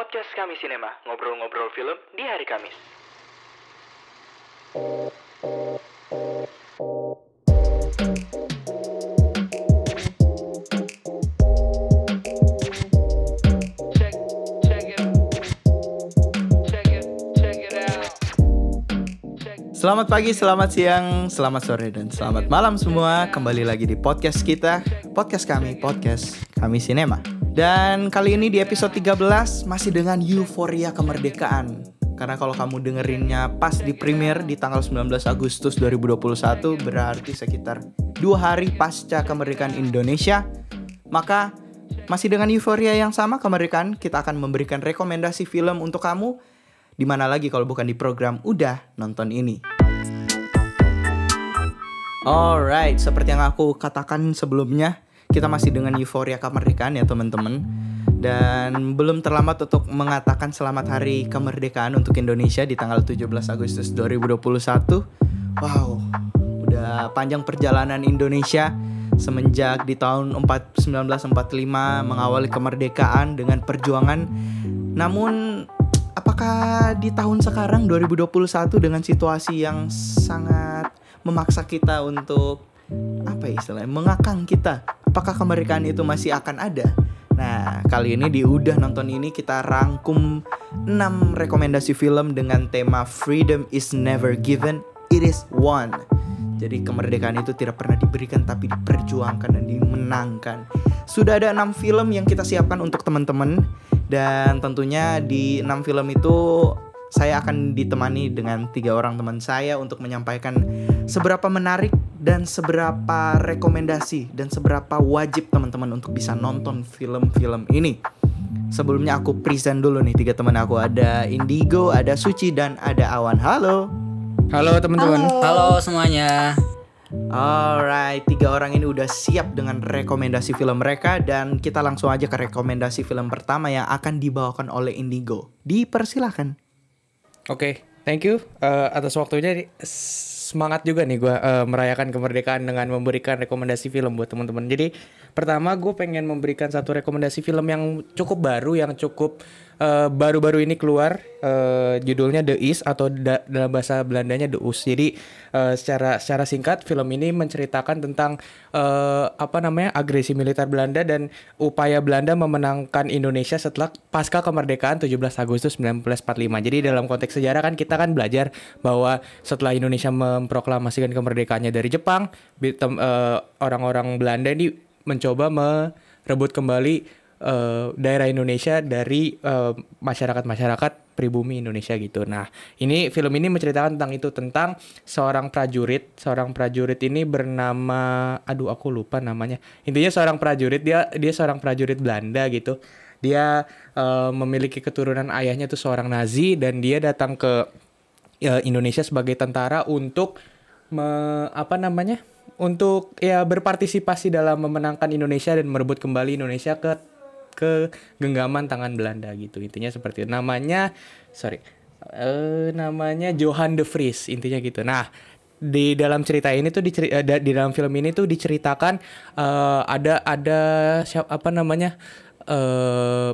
Podcast Kami Sinema, ngobrol-ngobrol film di hari Kamis. check check it check it check it out Selamat pagi, selamat siang, selamat sore, dan selamat malam semua. Kembali lagi di podcast kita, podcast kami, podcast kami Sinema. Dan kali ini di episode 13 masih dengan euforia kemerdekaan. Karena kalau kamu dengerinnya pas di premier di tanggal 19 Agustus 2021 berarti sekitar dua hari pasca kemerdekaan Indonesia. Maka masih dengan euforia yang sama kemerdekaan kita akan memberikan rekomendasi film untuk kamu di mana lagi kalau bukan di program Udah Nonton Ini. Alright, seperti yang aku katakan sebelumnya, kita masih dengan euforia kemerdekaan ya teman-teman. Dan belum terlambat untuk mengatakan selamat hari kemerdekaan untuk Indonesia di tanggal 17 Agustus 2021. Wow, udah panjang perjalanan Indonesia semenjak di tahun 4 1945 mengawali kemerdekaan dengan perjuangan. Namun apakah di tahun sekarang 2021 dengan situasi yang sangat memaksa kita untuk apa ya istilahnya mengakang kita apakah kemerdekaan itu masih akan ada nah kali ini di udah nonton ini kita rangkum 6 rekomendasi film dengan tema freedom is never given it is won jadi kemerdekaan itu tidak pernah diberikan tapi diperjuangkan dan dimenangkan. Sudah ada enam film yang kita siapkan untuk teman-teman dan tentunya di enam film itu saya akan ditemani dengan tiga orang teman saya untuk menyampaikan seberapa menarik dan seberapa rekomendasi dan seberapa wajib teman-teman untuk bisa nonton film-film ini. Sebelumnya aku present dulu nih tiga teman aku ada Indigo, ada Suci dan ada Awan. Halo. Halo teman-teman. Halo semuanya. Alright, tiga orang ini udah siap dengan rekomendasi film mereka dan kita langsung aja ke rekomendasi film pertama yang akan dibawakan oleh Indigo. Dipersilahkan. Oke, thank you eh, atas waktunya. Semangat juga nih gue merayakan kemerdekaan dengan memberikan rekomendasi film buat teman-teman. Jadi pertama gue pengen memberikan satu rekomendasi film yang cukup baru, yang cukup eh, baru-baru ini keluar. eh, judulnya The East atau da- dalam bahasa Belandanya The Us. Jadi eh, secara secara singkat film ini menceritakan tentang eh, apa namanya agresi militer Belanda dan upaya Belanda memenangkan Indonesia setelah pasca kemerdekaan 17 Agustus 1945. Jadi dalam konteks sejarah kan kita kan belajar bahwa setelah Indonesia memproklamasikan kemerdekaannya dari Jepang, bi- tem- eh, orang-orang Belanda ini mencoba merebut kembali eh, daerah Indonesia dari eh, masyarakat-masyarakat pribumi Indonesia gitu. Nah, ini film ini menceritakan tentang itu tentang seorang prajurit, seorang prajurit ini bernama aduh aku lupa namanya. Intinya seorang prajurit dia dia seorang prajurit Belanda gitu. Dia eh, memiliki keturunan ayahnya tuh seorang Nazi dan dia datang ke ya, Indonesia sebagai tentara untuk me- apa namanya? untuk ya berpartisipasi dalam memenangkan Indonesia dan merebut kembali Indonesia ke ke genggaman tangan Belanda gitu. Intinya seperti itu. Namanya sorry. eh namanya Johan de Vries intinya gitu. Nah, di dalam cerita ini tuh diceri- eh, da- di dalam film ini tuh diceritakan eh, ada ada siapa apa namanya? eh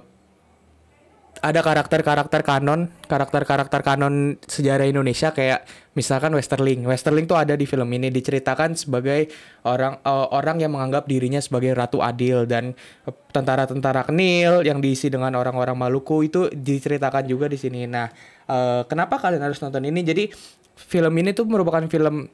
ada karakter-karakter kanon, karakter-karakter kanon sejarah Indonesia kayak misalkan Westerling. Westerling tuh ada di film ini diceritakan sebagai orang eh, orang yang menganggap dirinya sebagai ratu adil dan eh, tentara-tentara kenil yang diisi dengan orang-orang Maluku itu diceritakan juga di sini. Nah, eh, kenapa kalian harus nonton ini? Jadi film ini tuh merupakan film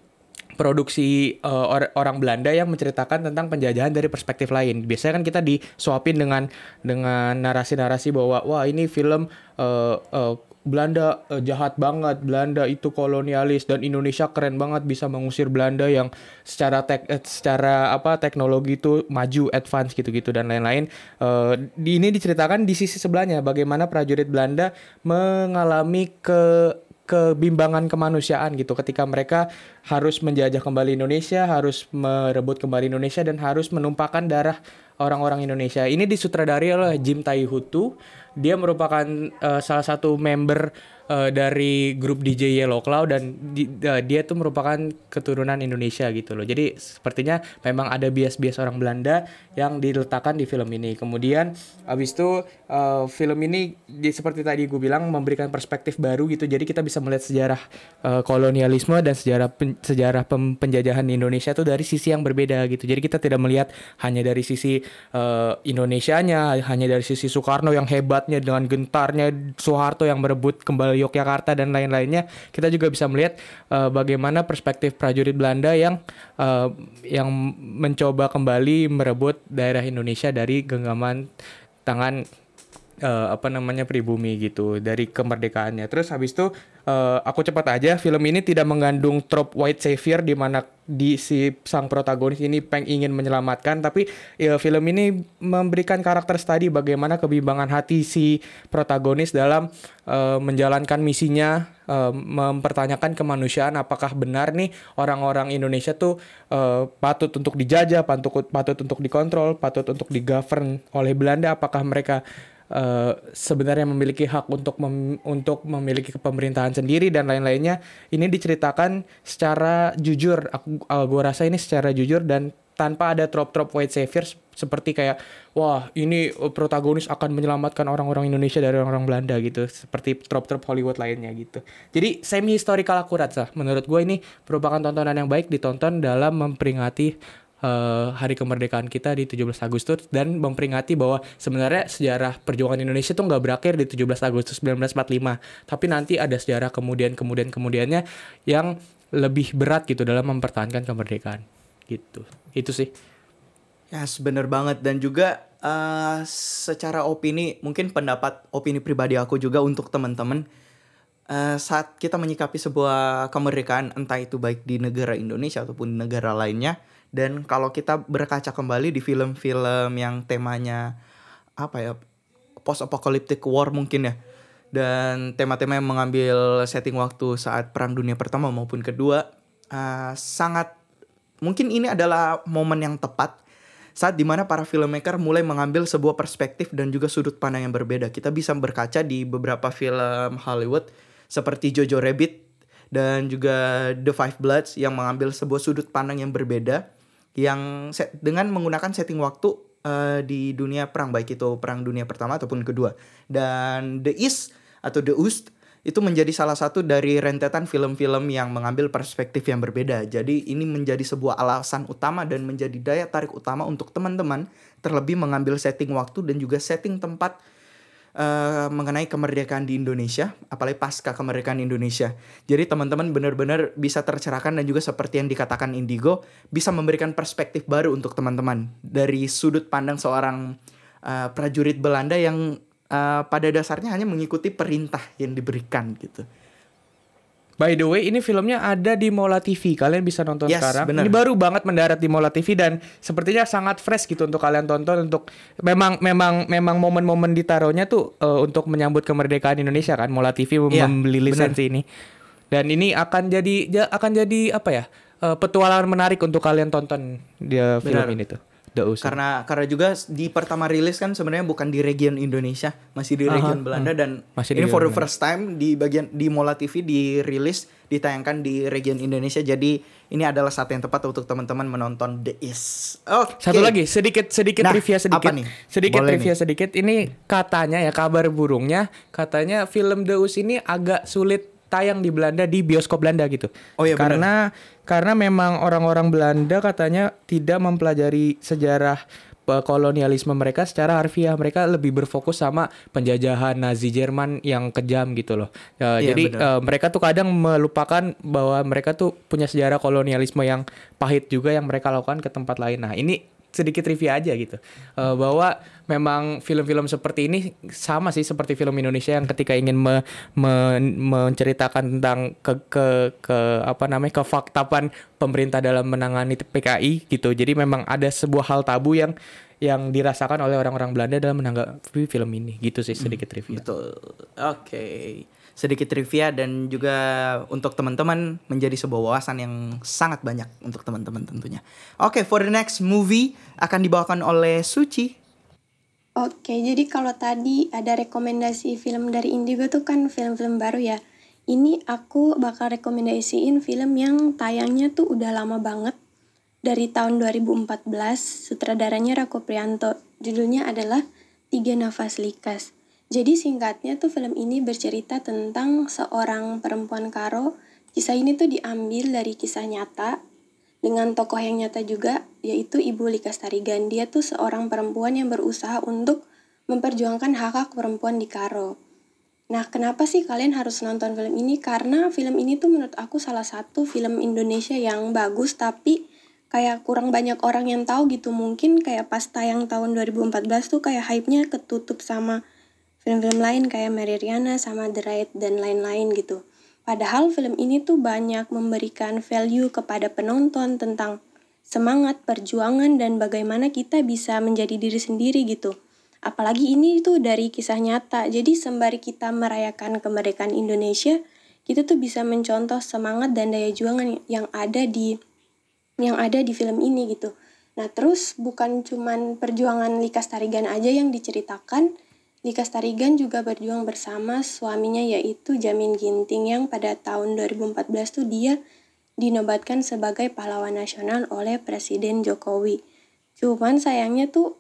produksi uh, or- orang Belanda yang menceritakan tentang penjajahan dari perspektif lain. Biasanya kan kita disuapin dengan dengan narasi-narasi bahwa wah ini film uh, uh, Belanda uh, jahat banget, Belanda itu kolonialis dan Indonesia keren banget bisa mengusir Belanda yang secara tek secara apa teknologi itu maju, advance gitu-gitu dan lain-lain. Uh, di ini diceritakan di sisi sebelahnya bagaimana prajurit Belanda mengalami ke kebimbangan kemanusiaan gitu ketika mereka harus menjajah kembali Indonesia, harus merebut kembali Indonesia dan harus menumpahkan darah orang-orang Indonesia. Ini disutradari oleh Jim Tai Hutu dia merupakan eh, salah satu member eh, dari grup DJ Yellow Claw dan di- eh, dia tuh merupakan keturunan Indonesia gitu loh. Jadi sepertinya memang ada bias-bias orang Belanda yang diletakkan di film ini. Kemudian abis itu eh, film ini di, seperti tadi gue bilang memberikan perspektif baru gitu. Jadi kita bisa melihat sejarah eh, kolonialisme dan sejarah pen- sejarah pem- penjajahan Indonesia tuh dari sisi yang berbeda gitu. Jadi kita tidak melihat hanya dari sisi eh, Indonesianya, hanya dari sisi Soekarno yang hebatnya dengan gentarnya, Soeharto yang merebut kembali Yogyakarta dan lain-lainnya. Kita juga bisa melihat eh, bagaimana perspektif prajurit Belanda yang eh, yang mencoba kembali merebut daerah Indonesia dari genggaman tangan eh, apa namanya pribumi gitu dari kemerdekaannya. Terus habis itu eh, aku cepat aja film ini tidak mengandung trope white savior di mana di si sang protagonis ini peng ingin menyelamatkan tapi ya, film ini memberikan karakter study bagaimana kebimbangan hati si protagonis dalam eh, menjalankan misinya eh, mempertanyakan kemanusiaan apakah benar nih orang-orang Indonesia tuh eh, patut untuk dijajah, patut patut untuk dikontrol, patut untuk digovern oleh Belanda apakah mereka eh, sebenarnya memiliki hak untuk mem- untuk memiliki pemerintahan sendiri dan lain-lainnya ini diceritakan secara jujur. Aku uh, gua rasa ini secara jujur dan tanpa ada trop-trop white savior seperti kayak wah ini uh, protagonis akan menyelamatkan orang-orang Indonesia dari orang-orang Belanda gitu. Seperti trop-trop Hollywood lainnya gitu. Jadi semi historical akurat sah. Menurut gue ini merupakan tontonan yang baik ditonton dalam memperingati eh, hari kemerdekaan kita di 17 Agustus dan memperingati bahwa sebenarnya sejarah perjuangan Indonesia tuh nggak berakhir di 17 Agustus 1945 tapi nanti ada sejarah kemudian kemudian kemudiannya yang lebih berat gitu dalam mempertahankan kemerdekaan. Gitu. Itu sih. Ya, bener banget. Dan juga eh, secara opini mungkin pendapat opini pribadi aku juga untuk teman-teman eh, saat kita menyikapi sebuah kemerdekaan entah itu baik di negara Indonesia ataupun negara lainnya dan kalau kita berkaca kembali di film-film yang temanya apa ya post apocalyptic war mungkin ya dan tema-tema yang mengambil setting waktu saat perang dunia pertama maupun kedua eh, sangat mungkin ini adalah momen yang tepat saat di mana para filmmaker mulai mengambil sebuah perspektif dan juga sudut pandang yang berbeda. Kita bisa berkaca di beberapa film Hollywood seperti Jojo Rabbit dan juga The Five Bloods yang mengambil sebuah sudut pandang yang berbeda yang set, dengan menggunakan setting waktu eh, di dunia perang baik itu perang dunia pertama ataupun kedua. Dan The East atau The Oost itu menjadi salah satu dari rentetan film-film yang mengambil perspektif yang berbeda. Jadi ini menjadi sebuah alasan utama dan menjadi daya tarik utama untuk teman-teman terlebih mengambil setting waktu dan juga setting tempat eh, mengenai kemerdekaan di Indonesia, apalagi pasca kemerdekaan Indonesia. Jadi teman-teman benar-benar bisa tercerahkan dan juga seperti yang dikatakan Indigo bisa memberikan perspektif baru untuk teman-teman dari sudut pandang seorang eh, prajurit Belanda yang eh, pada dasarnya hanya mengikuti perintah yang diberikan gitu. By the way, ini filmnya ada di Mola TV. Kalian bisa nonton Yes, sekarang. bener. Ini baru banget mendarat di Mola TV dan sepertinya sangat fresh gitu untuk kalian tonton untuk memang memang memang momen-momen ditaruhnya tuh eh, untuk menyambut kemerdekaan Indonesia kan. Mola TV mem- Iya, membeli lisensi ini. Dan ini akan jadi ja- akan jadi apa ya? eh, petualangan menarik untuk kalian tonton di film Benar. ini tuh. The Ocean. Karena karena juga di pertama rilis kan sebenarnya bukan di region Indonesia, masih di region Belanda dan Masih di ini for the first time di bagian di Mola TV dirilis ditayangkan di region Indonesia. Jadi ini adalah saat yang tepat untuk teman-teman menonton The Is. Oke. Satu lagi sedikit sedikit Nah, trivia sedikit. apa nih? Sedikit Boleh trivia nih. sedikit. Ini katanya ya kabar burungnya katanya film Deus ini agak sulit tayang di Belanda di bioskop Belanda gitu. Oh iya, Karena karena memang orang-orang Belanda katanya tidak mempelajari sejarah eh, kolonialisme mereka secara harfiah mereka lebih berfokus sama penjajahan Nazi Jerman yang kejam gitu loh. Ya, Iya, jadi eh, mereka tuh kadang melupakan bahwa mereka tuh punya sejarah kolonialisme yang pahit juga yang mereka lakukan ke tempat lain. Nah, ini sedikit trivia aja gitu. Eh, bahwa memang film-film seperti ini sama sih seperti film Indonesia yang ketika ingin me- me- menceritakan tentang ke ke ke apa namanya kefaktapan pemerintah dalam menangani PKI gitu. Jadi memang ada sebuah hal tabu yang yang dirasakan oleh orang-orang Belanda dalam menanggapi film ini. Gitu sih sedikit trivia. Betul. Oke. Sedikit trivia dan juga untuk teman-teman menjadi sebuah wawasan yang sangat banyak untuk teman-teman tentunya. Oke, for the next movie akan dibawakan oleh Suci. Oke, jadi kalau tadi ada rekomendasi film dari Indigo tuh kan film-film baru ya. Ini aku bakal rekomendasiin film yang tayangnya tuh udah lama banget. Dari tahun 2014, sutradaranya Rako Prianto. Judulnya adalah Tiga Nafas Likas. Jadi singkatnya tuh film ini bercerita tentang seorang perempuan karo. Kisah ini tuh diambil dari kisah nyata dengan tokoh yang nyata juga yaitu Ibu Likas Tarigan. Dia tuh seorang perempuan yang berusaha untuk memperjuangkan hak-hak perempuan di Karo. Nah, kenapa sih kalian harus nonton film ini? Karena film ini tuh menurut aku salah satu film Indonesia yang bagus tapi kayak kurang banyak orang yang tahu gitu. Mungkin kayak pas tayang tahun 2014 tuh kayak hype-nya ketutup sama film-film lain kayak Mary Riana sama The Raid dan lain-lain gitu. Padahal film ini tuh banyak memberikan value kepada penonton tentang semangat, perjuangan, dan bagaimana kita bisa menjadi diri sendiri gitu. Apalagi ini tuh dari kisah nyata, jadi sembari kita merayakan kemerdekaan Indonesia, kita tuh bisa mencontoh semangat dan daya juangan yang ada di yang ada di film ini gitu. Nah terus bukan cuman perjuangan Likas Tarigan aja yang diceritakan, Likas Tarigan juga berjuang bersama suaminya yaitu Jamin Ginting yang pada tahun 2014 tuh dia dinobatkan sebagai pahlawan nasional oleh Presiden Jokowi. Cuman sayangnya tuh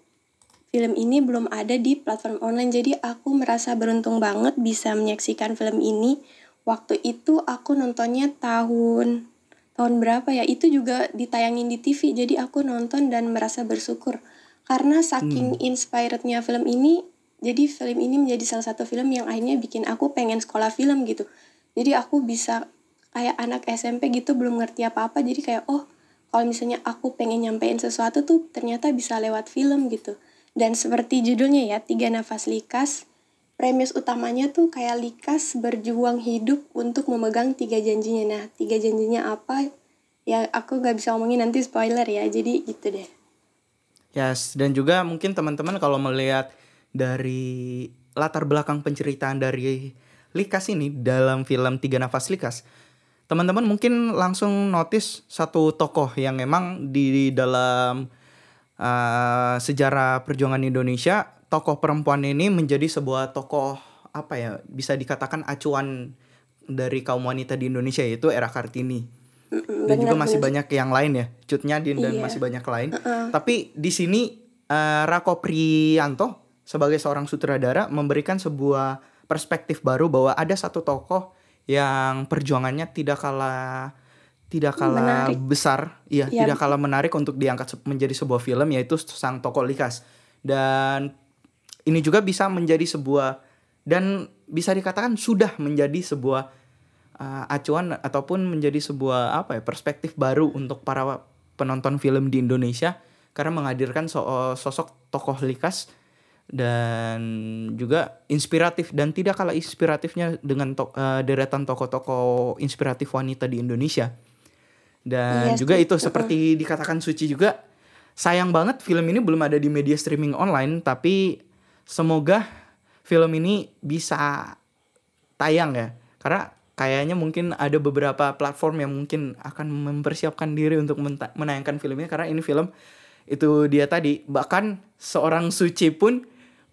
film ini belum ada di platform online jadi aku merasa beruntung banget bisa menyaksikan film ini. Waktu itu aku nontonnya tahun tahun berapa ya? Itu juga ditayangin di TV jadi aku nonton dan merasa bersyukur karena saking inspirednya film ini jadi film ini menjadi salah satu film yang akhirnya bikin aku pengen sekolah film gitu. Jadi aku bisa kayak anak SMP gitu belum ngerti apa-apa. Jadi kayak oh kalau misalnya aku pengen nyampein sesuatu tuh ternyata bisa lewat film gitu. Dan seperti judulnya ya tiga nafas likas premis utamanya tuh kayak likas berjuang hidup untuk memegang tiga janjinya. Nah tiga janjinya apa? Ya aku nggak bisa ngomongin nanti spoiler ya. Jadi gitu deh. Yes, dan juga mungkin teman-teman kalau melihat dari latar belakang penceritaan dari Likas ini dalam film Tiga Nafas Likas, teman-teman mungkin langsung notice satu tokoh yang memang di dalam uh, sejarah perjuangan Indonesia, tokoh perempuan ini menjadi sebuah tokoh apa ya bisa dikatakan acuan dari kaum wanita di Indonesia yaitu Era Kartini. Dan juga masih banyak yang lain ya Cut Nyadin dan Iya. masih banyak lain. Tapi di sini eh, Rako Prianto sebagai seorang sutradara memberikan sebuah perspektif baru bahwa ada satu tokoh yang perjuangannya tidak kalah tidak kalah Menarik. besar iya Ya. tidak kalah menarik untuk diangkat menjadi sebuah film yaitu sang tokoh Likas dan ini juga bisa menjadi sebuah dan bisa dikatakan sudah menjadi sebuah uh, acuan ataupun menjadi sebuah apa ya perspektif baru untuk para penonton film di Indonesia karena menghadirkan so- sosok tokoh likas dan juga inspiratif dan tidak kalah inspiratifnya dengan to- uh, deretan tokoh-tokoh inspiratif wanita di Indonesia. Dan Iya, juga itu seperti dikatakan Suci juga sayang banget film ini belum ada di media streaming online tapi semoga film ini bisa tayang ya. Karena kayaknya mungkin ada beberapa platform yang mungkin akan mempersiapkan diri untuk menayangkan film ini karena ini film itu dia tadi bahkan seorang Suci pun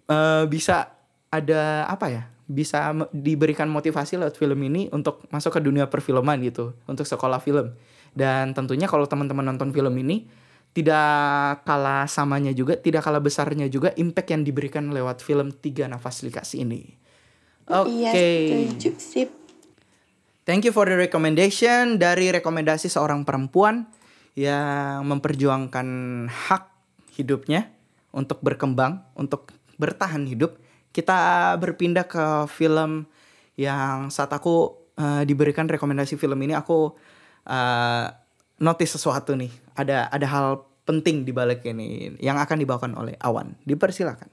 eh, bisa ada apa ya bisa diberikan motivasi lewat film ini untuk masuk ke dunia perfilman gitu untuk sekolah film dan tentunya kalau teman-teman nonton film ini tidak kalah samanya juga tidak kalah besarnya juga impact yang diberikan lewat film Tiga Nafas Likas ini oke Iya, setuju. Sip. Thank you for the recommendation dari rekomendasi seorang perempuan yang memperjuangkan hak hidupnya untuk berkembang, untuk bertahan hidup. Kita berpindah ke film yang saat aku eh, diberikan rekomendasi film ini aku eh, notice sesuatu nih. Ada ada hal penting di balik ini yang akan dibawakan oleh Awan. Dipersilakan.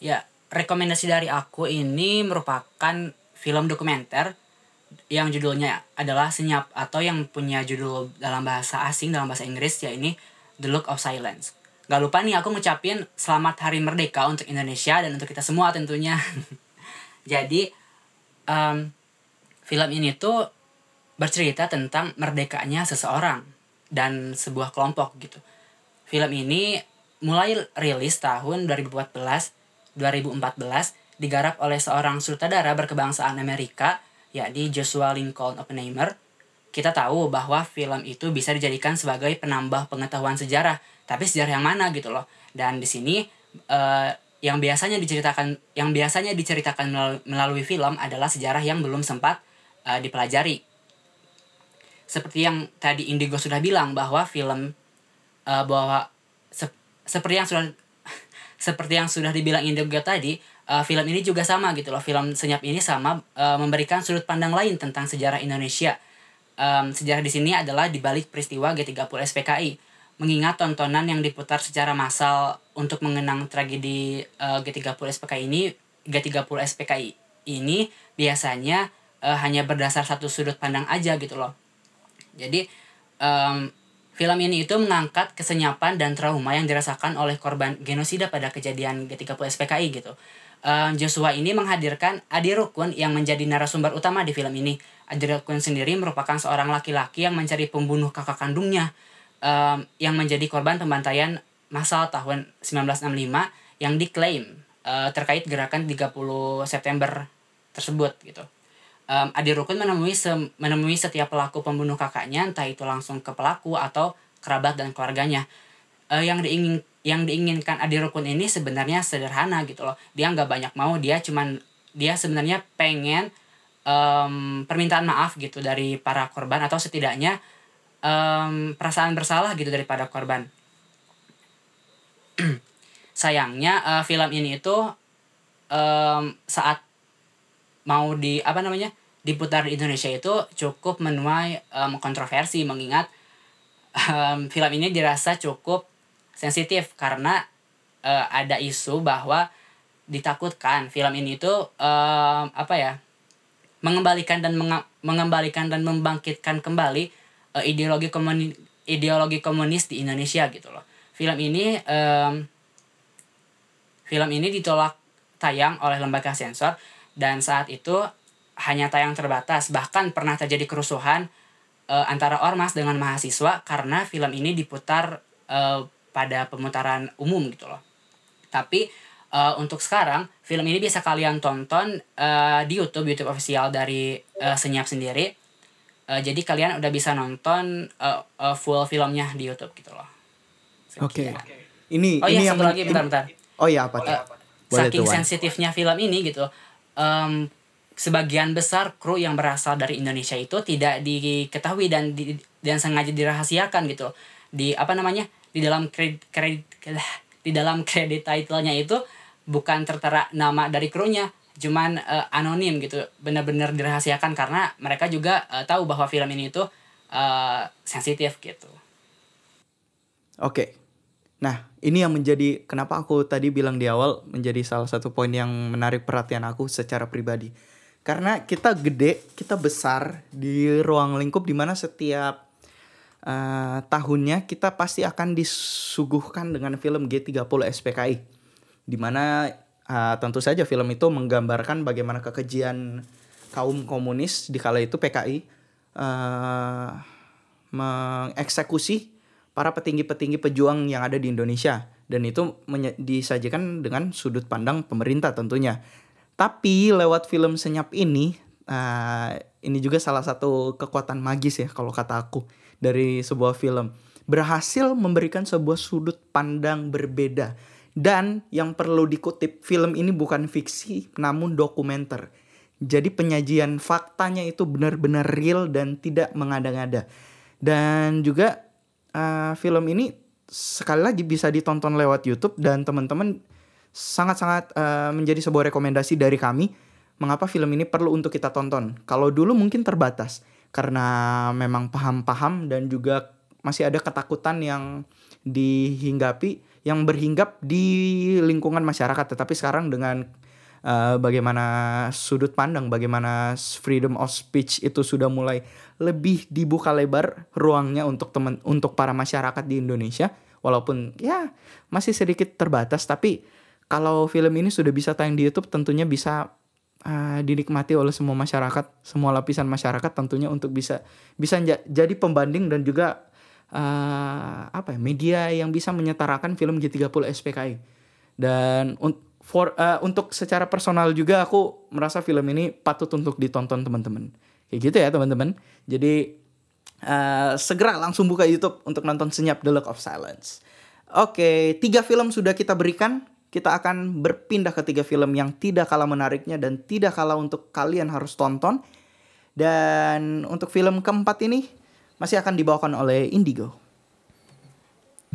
Ya, rekomendasi dari aku ini merupakan film dokumenter yang judulnya adalah Senyap atau yang punya judul dalam bahasa asing dalam bahasa Inggris ya ini The Look of Silence. Gak lupa nih aku ngucapin selamat hari merdeka untuk Indonesia dan untuk kita semua tentunya. Jadi em, film ini tuh bercerita tentang merdekanya seseorang dan sebuah kelompok gitu. Film ini mulai rilis tahun 2014 2014 digarap oleh seorang sutradara berkebangsaan Amerika yakni Joshua Lincoln Oppenheimer. Kita tahu bahwa film itu bisa dijadikan sebagai penambah pengetahuan sejarah, tapi sejarah yang mana gitu loh. Dan di sini eh, yang biasanya diceritakan yang biasanya diceritakan melalui, film adalah sejarah yang belum sempat eh, dipelajari. Seperti yang tadi Indigo sudah bilang bahwa film eh, bahwa sep- seperti yang sudah seperti yang sudah dibilang Indigo tadi, eh, film ini juga sama gitu loh. Film Senyap ini sama eh, memberikan sudut pandang lain tentang sejarah Indonesia. Em, sejarah di sini adalah dibalik peristiwa G30 SPKI. Mengingat tontonan yang diputar secara massal untuk mengenang tragedi eh, G30 SPKI ini, G30 SPKI ini biasanya eh, hanya berdasar satu sudut pandang aja gitu loh. Jadi em, film ini itu mengangkat kesenyapan dan trauma yang dirasakan oleh korban genosida pada kejadian G30 SPKI gitu. Em, Joshua ini menghadirkan Adi Rukun yang menjadi narasumber utama di film ini. Adi Rukun sendiri merupakan seorang laki-laki yang mencari pembunuh kakak kandungnya em, yang menjadi korban pembantaian massal tahun 1965 yang diklaim eh, terkait gerakan 30 September tersebut gitu. Em, Adi Rukun menemui se- menemui setiap pelaku pembunuh kakaknya entah itu langsung ke pelaku atau kerabat dan keluarganya. Eh, yang diingin yang diinginkan Adi Rukun ini sebenarnya sederhana gitu loh. Dia nggak banyak mau, dia cuman dia sebenarnya pengen em, permintaan maaf gitu dari para korban atau setidaknya em, perasaan bersalah gitu daripada korban. Sayangnya eh, film ini itu em, saat mau di apa namanya diputar di Indonesia itu cukup menuai em, kontroversi mengingat em, film ini dirasa cukup sensitif karena eh, ada isu bahwa ditakutkan film ini itu em, apa ya mengembalikan dan menga- mengembalikan dan membangkitkan kembali eh, ideologi komuni ideologi komunis di Indonesia gitu loh. Film ini em, film ini ditolak tayang oleh lembaga sensor dan saat itu hanya tayang terbatas. Bahkan pernah terjadi kerusuhan eh, antara ormas dengan mahasiswa karena film ini diputar eh, pada pemutaran umum gitu loh. Tapi eh, untuk sekarang film ini bisa kalian tonton eh, di YouTube YouTube official dari eh, Senyap sendiri. Eh, jadi kalian udah bisa nonton eh, eh, full filmnya di YouTube gitu loh. Oke. Ini oh ini iya yang satu lagi bentar-bentar Oh iya apa tuh? Boleh saking sensitifnya film ini gitu em, sebagian besar kru yang berasal dari Indonesia itu tidak diketahui dan di, dan sengaja dirahasiakan gitu. Di apa namanya di dalam kredit, kredit di dalam kredit titlenya itu bukan tertera nama dari krunya cuman eh, anonim gitu benar-benar dirahasiakan karena mereka juga eh, tahu bahwa film ini itu eh, sensitif gitu Oke. Nah, ini yang menjadi kenapa aku tadi bilang di awal menjadi salah satu poin yang menarik perhatian aku secara pribadi. Karena kita gede, kita besar di ruang lingkup di mana setiap eh, tahunnya kita pasti akan disuguhkan dengan film G30 SPKI. Di mana eh, tentu saja film itu menggambarkan bagaimana kekejian kaum komunis di kala itu PKI eh, mengeksekusi para petinggi-petinggi pejuang yang ada di Indonesia dan itu disajikan dengan sudut pandang pemerintah tentunya. Tapi lewat film senyap ini, ah, ini juga salah satu kekuatan magis ya kalau kata aku dari sebuah film berhasil memberikan sebuah sudut pandang berbeda dan yang perlu dikutip film ini bukan fiksi namun dokumenter. Jadi penyajian faktanya itu benar-benar real dan tidak mengada-ngada. Dan juga uh, film ini sekali lagi bisa ditonton lewat YouTube dan teman-teman sangat-sangat uh, menjadi sebuah rekomendasi dari kami mengapa film ini perlu untuk kita tonton. Kalau dulu mungkin terbatas karena memang paham-paham dan juga masih ada ketakutan yang dihinggapi yang berhinggap di lingkungan masyarakat. Tetapi sekarang dengan uh, bagaimana sudut pandang bagaimana freedom of speech itu sudah mulai lebih dibuka lebar ruangnya untuk teman untuk para masyarakat di Indonesia walaupun ya masih sedikit terbatas. Tapi kalau film ini sudah bisa tayang di YouTube tentunya bisa uh, dinikmati oleh semua masyarakat semua lapisan masyarakat tentunya untuk bisa bisa ja- jadi pembanding dan juga uh, apa ya media yang bisa menyetarakan film G30 SPKI dan un- for eh, untuk secara personal juga aku merasa film ini patut untuk ditonton teman-teman. Kayak gitu ya teman-teman. Jadi eh, segera langsung buka YouTube untuk nonton Senyap The Look of Silence. Oke, tiga film sudah kita berikan. Kita akan berpindah ke tiga film yang tidak kalah menariknya dan tidak kalah untuk kalian harus tonton. Dan untuk film keempat ini masih akan dibawakan oleh Indigo.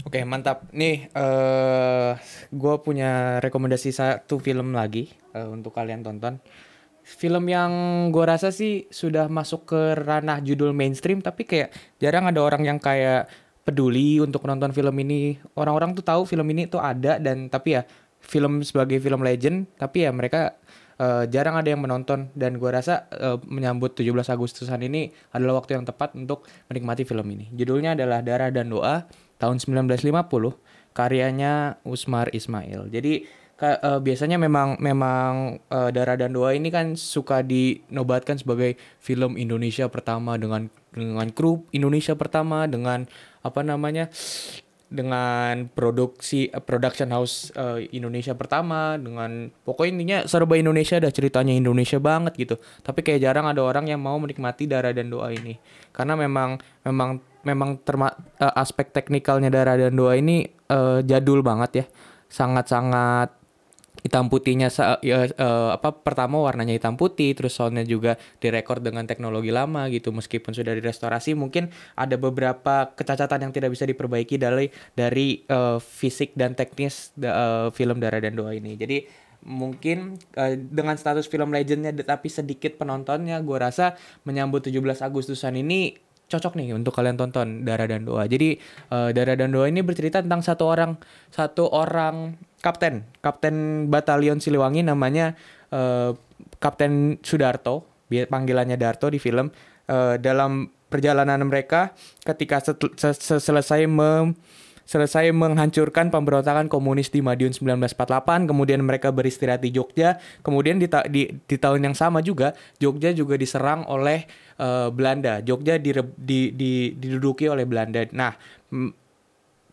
Oke mantap nih eh gue punya rekomendasi satu film lagi eh, untuk kalian tonton film yang gue rasa sih sudah masuk ke ranah judul mainstream tapi kayak jarang ada orang yang kayak peduli untuk nonton film ini orang-orang tuh tahu film ini tuh ada dan tapi ya film sebagai film legend tapi ya mereka eh, jarang ada yang menonton dan gue rasa eh, menyambut 17 Agustusan ini adalah waktu yang tepat untuk menikmati film ini judulnya adalah Darah dan Doa tahun 1950 karyanya Usmar Ismail. Jadi ka- eh, biasanya memang memang eh, Darah dan Doa ini kan suka dinobatkan sebagai film Indonesia pertama dengan dengan kru Indonesia pertama dengan apa namanya dengan produksi eh, production house eh, Indonesia pertama dengan pokoknya intinya serba Indonesia ada ceritanya Indonesia banget gitu. Tapi kayak jarang ada orang yang mau menikmati darah dan doa ini. Karena memang memang memang terma eh, aspek teknikalnya darah dan doa ini eh, jadul banget ya. Sangat-sangat hitam putihnya ya, eh, apa pertama warnanya hitam putih terus soundnya juga direkord dengan teknologi lama gitu. Meskipun sudah direstorasi mungkin ada beberapa kecacatan yang tidak bisa diperbaiki dari dari eh, fisik dan teknis eh, film Darah dan Doa ini. Jadi mungkin eh, dengan status film legendnya tapi sedikit penontonnya gue rasa menyambut 17 Agustusan ini cocok nih untuk kalian tonton Darah dan Doa. Jadi eh, Darah dan Doa ini bercerita tentang satu orang satu orang kapten, kapten batalion Siliwangi namanya eh, Kapten Sudarto, panggilannya Darto di film. Eh, dalam perjalanan mereka ketika selesai mem- selesai menghancurkan pemberontakan komunis di Madiun 1948, kemudian mereka beristirahat di Jogja, kemudian di, ta- di, di tahun yang sama juga Jogja juga diserang oleh eh, Belanda. Jogja dire- di, di, diduduki oleh Belanda. Nah,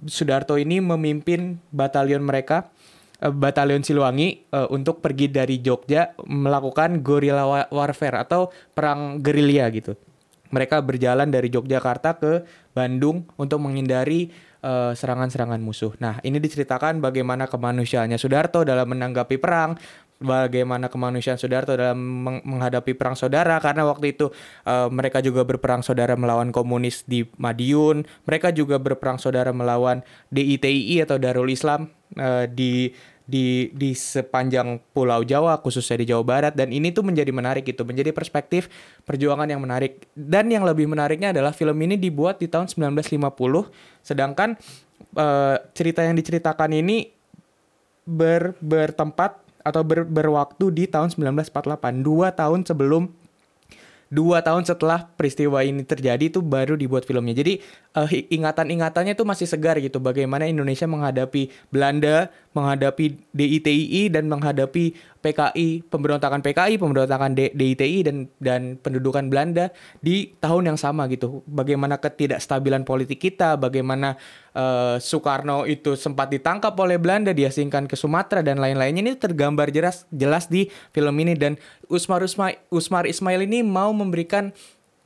Sudarto ini memimpin batalion mereka eh, batalion Siliwangi eh, untuk pergi dari Jogja melakukan guerrilla wa- warfare atau perang gerilya gitu. Mereka berjalan dari Yogyakarta ke Bandung untuk menghindari eh, serangan-serangan musuh. Nah, ini diceritakan bagaimana kemanusiaannya Sudarto dalam menanggapi perang, bagaimana kemanusiaan Sudarto dalam meng- menghadapi perang saudara karena waktu itu eh, mereka juga berperang saudara melawan komunis di Madiun, mereka juga berperang saudara melawan DITII atau Darul Islam eh, di di di sepanjang Pulau Jawa khususnya di Jawa Barat dan ini tuh menjadi menarik gitu menjadi perspektif perjuangan yang menarik. Dan yang lebih menariknya adalah film ini dibuat di tahun 1950 sedangkan eh, cerita yang diceritakan ini ber bertempat atau ber, berwaktu di tahun 1948 dua tahun sebelum dua tahun setelah peristiwa ini terjadi itu baru dibuat filmnya. Jadi eh, ingatan-ingatannya tuh masih segar gitu bagaimana Indonesia menghadapi Belanda menghadapi DITII dan menghadapi PKI pemberontakan PKI pemberontakan D- DITI dan dan pendudukan Belanda di tahun yang sama gitu. Bagaimana ketidakstabilan politik kita bagaimana eh, Soekarno itu sempat ditangkap oleh Belanda diasingkan ke Sumatera dan lain-lainnya. Ini tergambar jelas jelas di film ini dan Usmar Usma, Usmar Ismail ini mau memberikan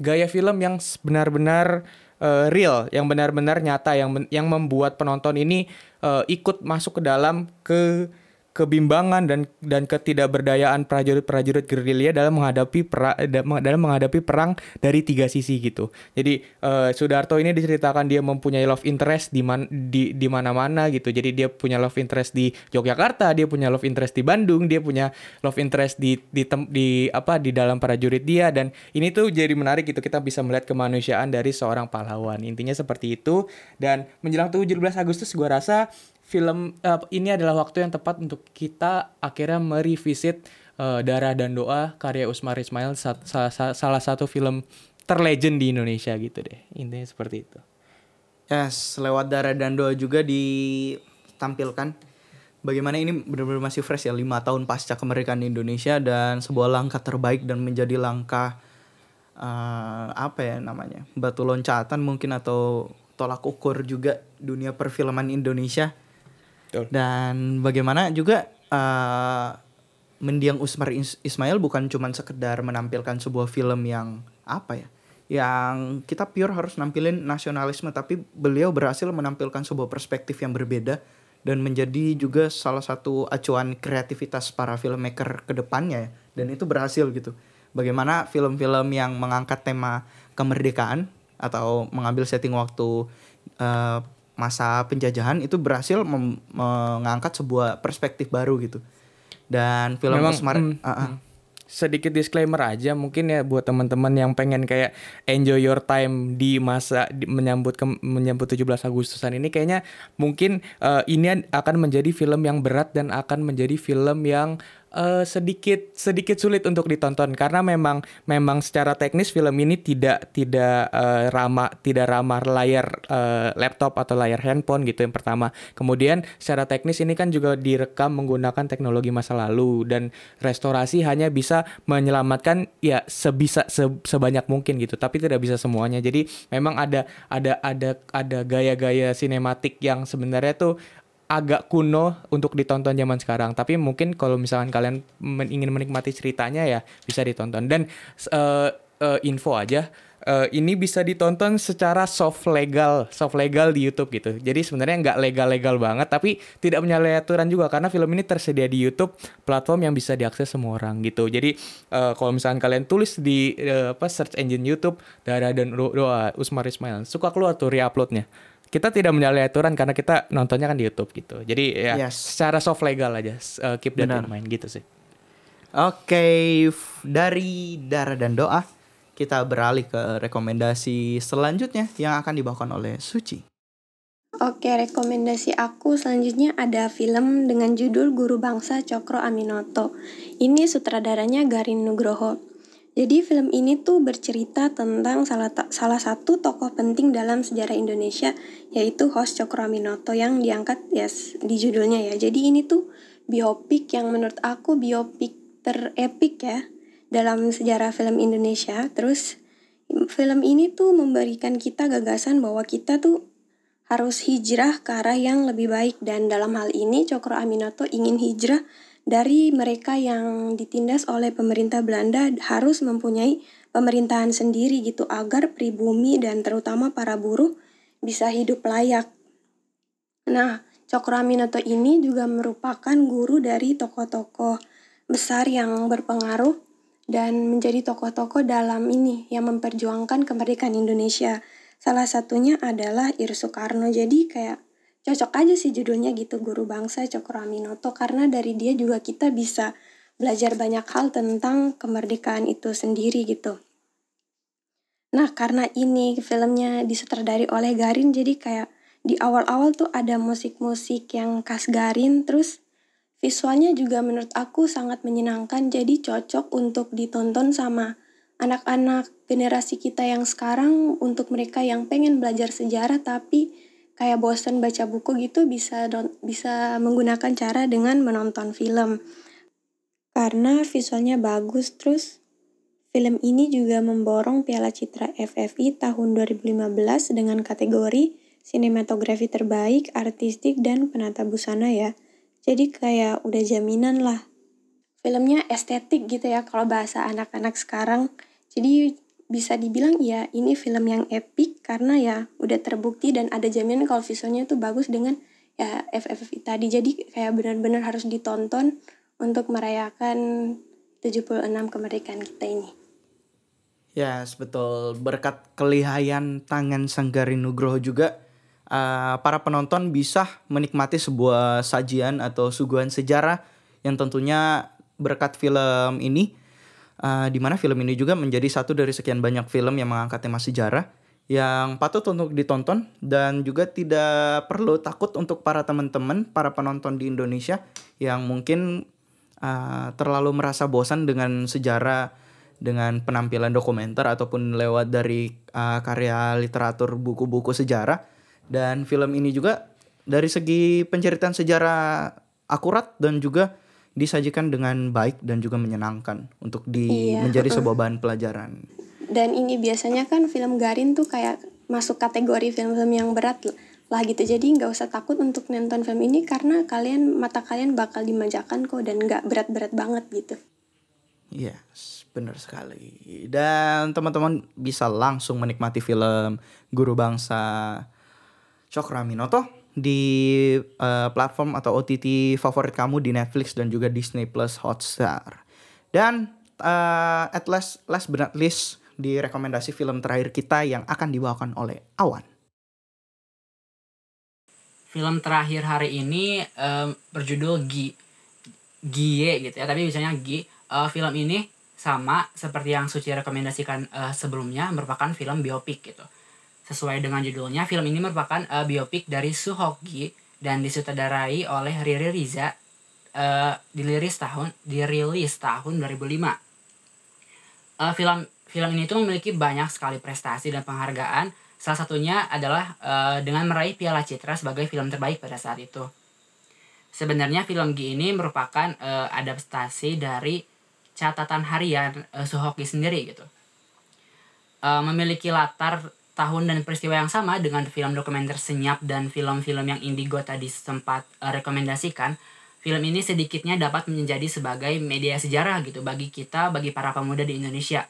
gaya film yang benar-benar eh, real yang benar-benar nyata yang yang membuat penonton ini eh, ikut masuk ke dalam ke kebimbangan dan dan ketidakberdayaan prajurit-prajurit gerilya dalam menghadapi pera- da- dalam menghadapi perang dari tiga sisi gitu. Jadi eh, Sudarto ini diceritakan dia mempunyai love interest di man, di di mana-mana gitu. Jadi dia punya love interest di Yogyakarta, dia punya love interest di Bandung, dia punya love interest di di tem- di apa di dalam prajurit dia dan ini tuh jadi menarik gitu kita bisa melihat kemanusiaan dari seorang pahlawan. Intinya seperti itu dan menjelang 17 Agustus gua rasa film eh, ini adalah waktu yang tepat untuk kita akhirnya merevisit eh, Darah dan Doa karya Usmar Ismail sa- sa- sa- salah satu film terlegend di Indonesia gitu deh. Intinya seperti itu. Yes, lewat darah dan doa juga ditampilkan. Bagaimana ini benar-benar masih fresh ya lima tahun pasca kemerdekaan Indonesia dan sebuah langkah terbaik dan menjadi langkah eh, apa ya namanya batu loncatan mungkin atau tolak ukur juga dunia perfilman Indonesia Betul. dan bagaimana juga eh mendiang Usmar Is- Ismail bukan cuman sekedar menampilkan sebuah film yang apa ya yang kita pure harus nampilin nasionalisme tapi beliau berhasil menampilkan sebuah perspektif yang berbeda dan menjadi juga salah satu acuan kreativitas para filmmaker ke depannya ya. dan itu berhasil gitu bagaimana film-film yang mengangkat tema kemerdekaan atau mengambil setting waktu eh, masa penjajahan itu berhasil mengangkat sebuah perspektif baru gitu dan film Memang, Usmar mm, ah, ah. sedikit disclaimer aja mungkin ya buat teman-teman yang pengen kayak enjoy your time di masa di- menyambut ke, menyambut 17 Agustusan ini kayaknya mungkin eh, ini akan menjadi film yang berat dan akan menjadi film yang eh, sedikit sedikit sulit untuk ditonton karena memang memang secara teknis film ini tidak tidak eh, ramah tidak ramah layar eh, laptop atau layar handphone gitu yang pertama. Kemudian secara teknis ini kan juga direkam menggunakan teknologi masa lalu dan restorasi hanya bisa menyelamatkan ya sebisa se- sebanyak mungkin gitu, tapi tidak bisa semuanya. Jadi memang ada ada ada ada gaya-gaya sinematik yang sebenarnya tuh agak kuno untuk ditonton zaman sekarang. Tapi mungkin kalau misalkan kalian men- ingin menikmati ceritanya ya bisa ditonton. Dan eh, eh, info aja, eh, ini bisa ditonton secara soft legal, soft legal di YouTube gitu. Jadi sebenarnya nggak legal-legal banget, tapi tidak menyalahi aturan juga karena film ini tersedia di YouTube, platform yang bisa diakses semua orang gitu. Jadi eh, kalau misalkan kalian tulis di eh, apa search engine YouTube Dara dan Do- Doa Usmar Ismail, suka keluar tuh reuploadnya kita tidak menyalahi aturan karena kita nontonnya kan di YouTube gitu. Jadi ya Yes. secara soft legal aja uh, keep that Benar. in mind gitu sih. Oke, f- dari Dara dan Doa kita beralih ke rekomendasi selanjutnya yang akan dibawakan oleh Suci. Oke, rekomendasi aku selanjutnya ada film dengan judul Guru Bangsa Cokro Aminoto. Ini sutradaranya Garin Nugroho. Jadi film ini tuh bercerita tentang salah salah satu tokoh penting dalam sejarah Indonesia yaitu host Cokro Aminoto yang diangkat ya s- di judulnya ya. Jadi ini tuh biopik yang menurut aku biopik terepik ya dalam sejarah film Indonesia. Terus film ini tuh memberikan kita gagasan bahwa kita tuh harus hijrah ke arah yang lebih baik dan dalam hal ini Cokro Aminoto ingin hijrah dari mereka yang ditindas oleh pemerintah Belanda harus mempunyai pemerintahan sendiri gitu agar pribumi dan terutama para buruh bisa hidup layak. Nah, Cokro Aminoto ini juga merupakan guru dari tokoh-tokoh besar yang berpengaruh dan menjadi tokoh-tokoh dalam ini yang memperjuangkan kemerdekaan Indonesia. Salah satunya adalah Ir Soekarno. Jadi kayak cocok aja sih judulnya gitu Guru Bangsa Cokro Aminoto karena dari dia juga kita bisa belajar banyak hal tentang kemerdekaan itu sendiri gitu. Nah, karena ini filmnya disutradari oleh Garin jadi kayak di awal-awal tuh ada musik-musik yang khas Garin terus visualnya juga menurut aku sangat menyenangkan jadi cocok untuk ditonton sama anak-anak generasi kita yang sekarang untuk mereka yang pengen belajar sejarah tapi kayak bosan baca buku gitu bisa don- bisa menggunakan cara dengan menonton film karena visualnya bagus terus film ini juga memborong Piala Citra FFI tahun 2015 dengan kategori sinematografi terbaik, artistik dan penata busana ya. Jadi kayak udah jaminan lah. Filmnya estetik gitu ya kalau bahasa anak-anak sekarang. Jadi bisa dibilang ya ini film yang epic karena ya udah terbukti dan ada jaminan kalau visualnya tuh bagus dengan ya FFI tadi. Jadi kayak benar-benar harus ditonton untuk merayakan 76 kemerdekaan kita ini. Ya, yes, betul. Berkat kelihayan tangan Sanggari Nugroho juga uh, para penonton bisa menikmati sebuah sajian atau suguhan sejarah yang tentunya berkat film ini uh, di mana film ini juga menjadi satu dari sekian banyak film yang mengangkat tema sejarah yang patut untuk ditonton dan juga tidak perlu takut untuk para teman-teman, para penonton di Indonesia yang mungkin uh, terlalu merasa bosan dengan sejarah dengan penampilan dokumenter ataupun lewat dari uh, karya literatur buku-buku sejarah. Dan film ini juga dari segi penceritaan sejarah akurat dan juga disajikan dengan baik dan juga menyenangkan untuk di Iya, menjadi sebuah bahan pelajaran. Dan ini biasanya kan film Garin tuh kayak masuk kategori film-film yang berat lah gitu jadi nggak usah takut untuk nonton film ini karena kalian mata kalian bakal dimanjakan kok dan nggak berat-berat banget gitu Yes, benar sekali. Dan teman-teman bisa langsung menikmati film Guru Bangsa Cokro Aminoto di eh, platform atau OTT favorit kamu di Netflix dan juga Disney Plus Hotstar. Dan eh, at last, last but not least di rekomendasi film terakhir kita yang akan dibawakan oleh Awan. Film terakhir hari ini em, berjudul Gi Gie gitu ya, tapi biasanya Gi. Eh, film ini sama seperti yang Suci rekomendasikan eh, sebelumnya merupakan film biopik gitu. Sesuai dengan judulnya, film ini merupakan eh, biopik dari Soo Gi dan disutradarai oleh Riri Riza eh, dirilis tahun dirilis tahun 2005. Eh, film film ini tuh memiliki banyak sekali prestasi dan penghargaan. Salah satunya adalah eh, dengan meraih Piala Citra sebagai film terbaik pada saat itu. Sebenarnya film Gi ini merupakan eh, adaptasi dari catatan harian uh, Suhoki sendiri gitu. Eh, memiliki latar tahun dan peristiwa yang sama dengan film dokumenter senyap dan film-film yang Indigo tadi sempat eh, rekomendasikan. Film ini sedikitnya dapat menjadi sebagai media sejarah gitu bagi kita, bagi para pemuda di Indonesia.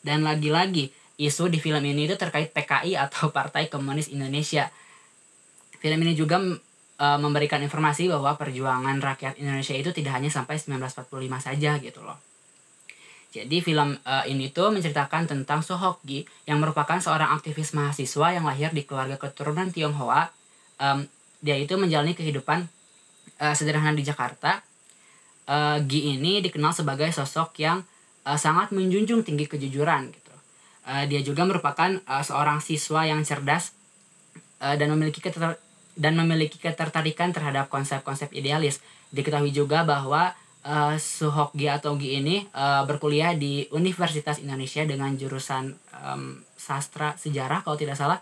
Dan lagi-lagi, isu di film ini itu terkait PKI atau Partai Komunis Indonesia. Film ini juga uh, memberikan informasi bahwa perjuangan rakyat Indonesia itu tidak hanya sampai 1945 saja gitu loh. Jadi film uh, ini tuh menceritakan tentang Sohokgi yang merupakan seorang aktivis mahasiswa yang lahir di keluarga keturunan Tionghoa. Um, dia itu menjalani kehidupan uh, sederhana di Jakarta. Uh, Gi ini dikenal sebagai sosok yang uh, sangat menjunjung tinggi kejujuran gitu. Uh, dia juga merupakan uh, seorang siswa yang cerdas uh, dan memiliki keter dan memiliki ketertarikan terhadap konsep-konsep idealis. Diketahui juga bahwa uh, Suhokgi atau Gi ini uh, berkuliah di Universitas Indonesia dengan jurusan um, sastra sejarah kalau tidak salah.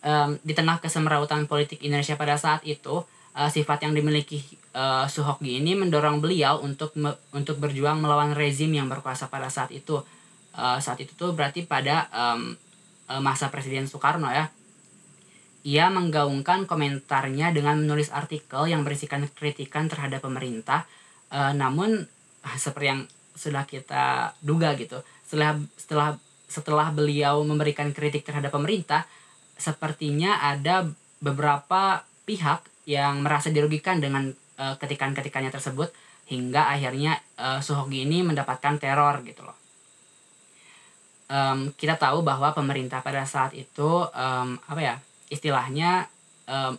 Um, di tengah kesemerautan politik Indonesia pada saat itu, uh, sifat yang dimiliki uh, Suhokgi ini mendorong beliau untuk me- untuk berjuang melawan rezim yang berkuasa pada saat itu. Uh, saat itu tuh berarti pada um, masa Presiden Soekarno ya ia menggaungkan komentarnya dengan menulis artikel yang berisikan kritikan terhadap pemerintah. Eh, namun seperti yang sudah kita duga gitu, setelah setelah setelah beliau memberikan kritik terhadap pemerintah, sepertinya ada beberapa pihak yang merasa dirugikan dengan eh, ketikan-ketikannya tersebut hingga akhirnya eh, Suhogi ini mendapatkan teror gitu loh. Em, kita tahu bahwa pemerintah pada saat itu em, apa ya istilahnya em,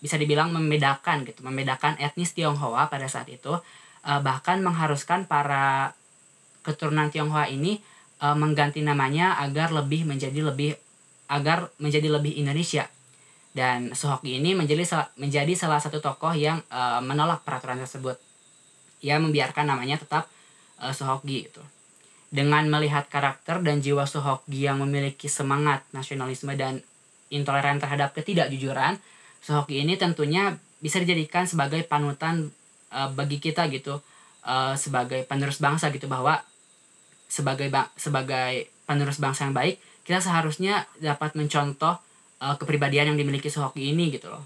bisa dibilang membedakan gitu membedakan etnis Tionghoa pada saat itu eh, bahkan mengharuskan para keturunan Tionghoa ini eh, mengganti namanya agar lebih menjadi lebih agar menjadi lebih Indonesia. Dan Sohoki ini menjadi menjadi salah satu tokoh yang eh, menolak peraturan tersebut. Ia membiarkan namanya tetap eh, Sohoki gitu. Dengan melihat karakter dan jiwa Sohoki yang memiliki semangat nasionalisme dan intoleran terhadap ketidakjujuran, Sohoki ini tentunya bisa dijadikan sebagai panutan uh, bagi kita gitu, uh, sebagai penerus bangsa gitu bahwa sebagai ba- sebagai penerus bangsa yang baik, kita seharusnya dapat mencontoh uh, kepribadian yang dimiliki Sohoki ini gitu loh.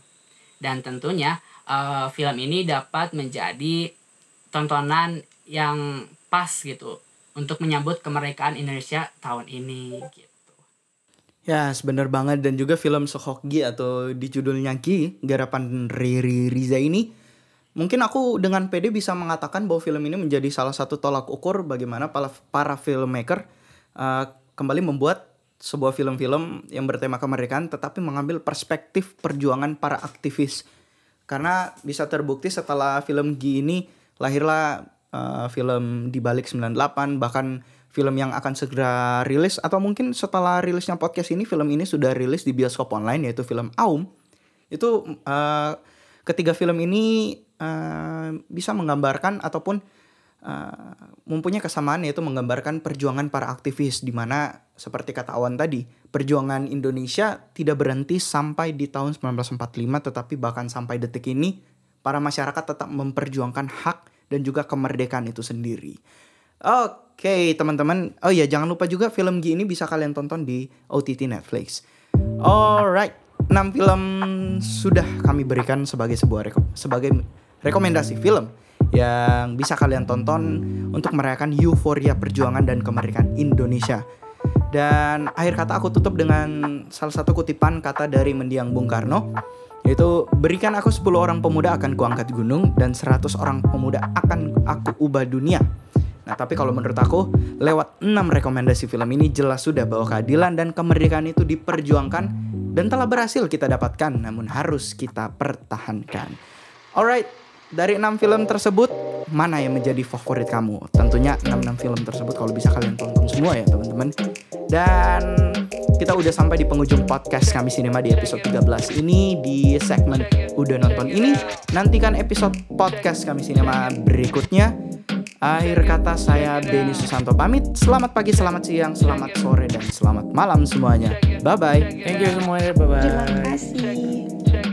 Dan tentunya uh, film ini dapat menjadi tontonan yang pas gitu untuk menyambut kemerdekaan Indonesia tahun ini gitu. Ya, bener banget dan juga film Sohokgi atau di judulnya Gi, garapan Riri Riza ini mungkin aku dengan PD bisa mengatakan bahwa film ini menjadi salah satu tolak ukur bagaimana para, para filmmaker uh, kembali membuat sebuah film-film yang bertema kemerdekaan tetapi mengambil perspektif perjuangan para aktivis. Karena bisa terbukti setelah film Gi ini lahirlah uh, film di balik 98 bahkan film yang akan segera rilis atau mungkin setelah rilisnya podcast ini film ini sudah rilis di bioskop online yaitu film Aum itu uh, ketiga film ini uh, bisa menggambarkan ataupun uh, mempunyai kesamaan yaitu menggambarkan perjuangan para aktivis di mana seperti kata Awan tadi perjuangan Indonesia tidak berhenti sampai di tahun 1945 tetapi bahkan sampai detik ini para masyarakat tetap memperjuangkan hak dan juga kemerdekaan itu sendiri. Oke teman-teman, oh iya jangan lupa juga film G ini bisa kalian tonton di OTT Netflix. Alright, 6 film sudah kami berikan sebagai sebuah reko sebagai rekomendasi film yang bisa kalian tonton untuk merayakan euforia perjuangan dan kemerdekaan Indonesia. Dan akhir kata aku tutup dengan salah satu kutipan kata dari mendiang Bung Karno yaitu berikan aku 10 orang pemuda akan kuangkat gunung dan 100 orang pemuda akan aku ubah dunia. Nah, tapi kalau menurut aku, lewat 6 rekomendasi film ini jelas sudah bahwa keadilan dan kemerdekaan itu diperjuangkan dan telah berhasil kita dapatkan, namun harus kita pertahankan. Alright, dari 6 film tersebut, mana yang menjadi favorit kamu? Tentunya 6-6 film tersebut kalau bisa kalian tonton semua ya teman-teman. Dan kita udah sampai di penghujung podcast kami Sinema di episode 13 ini di segmen udah nonton ini. Nantikan episode podcast kami Sinema berikutnya. Akhir kata saya Beni Susanto pamit. Selamat pagi, selamat siang, selamat sore, dan selamat malam semuanya. Bye bye. Thank you semuanya. Bye bye. Terima kasih.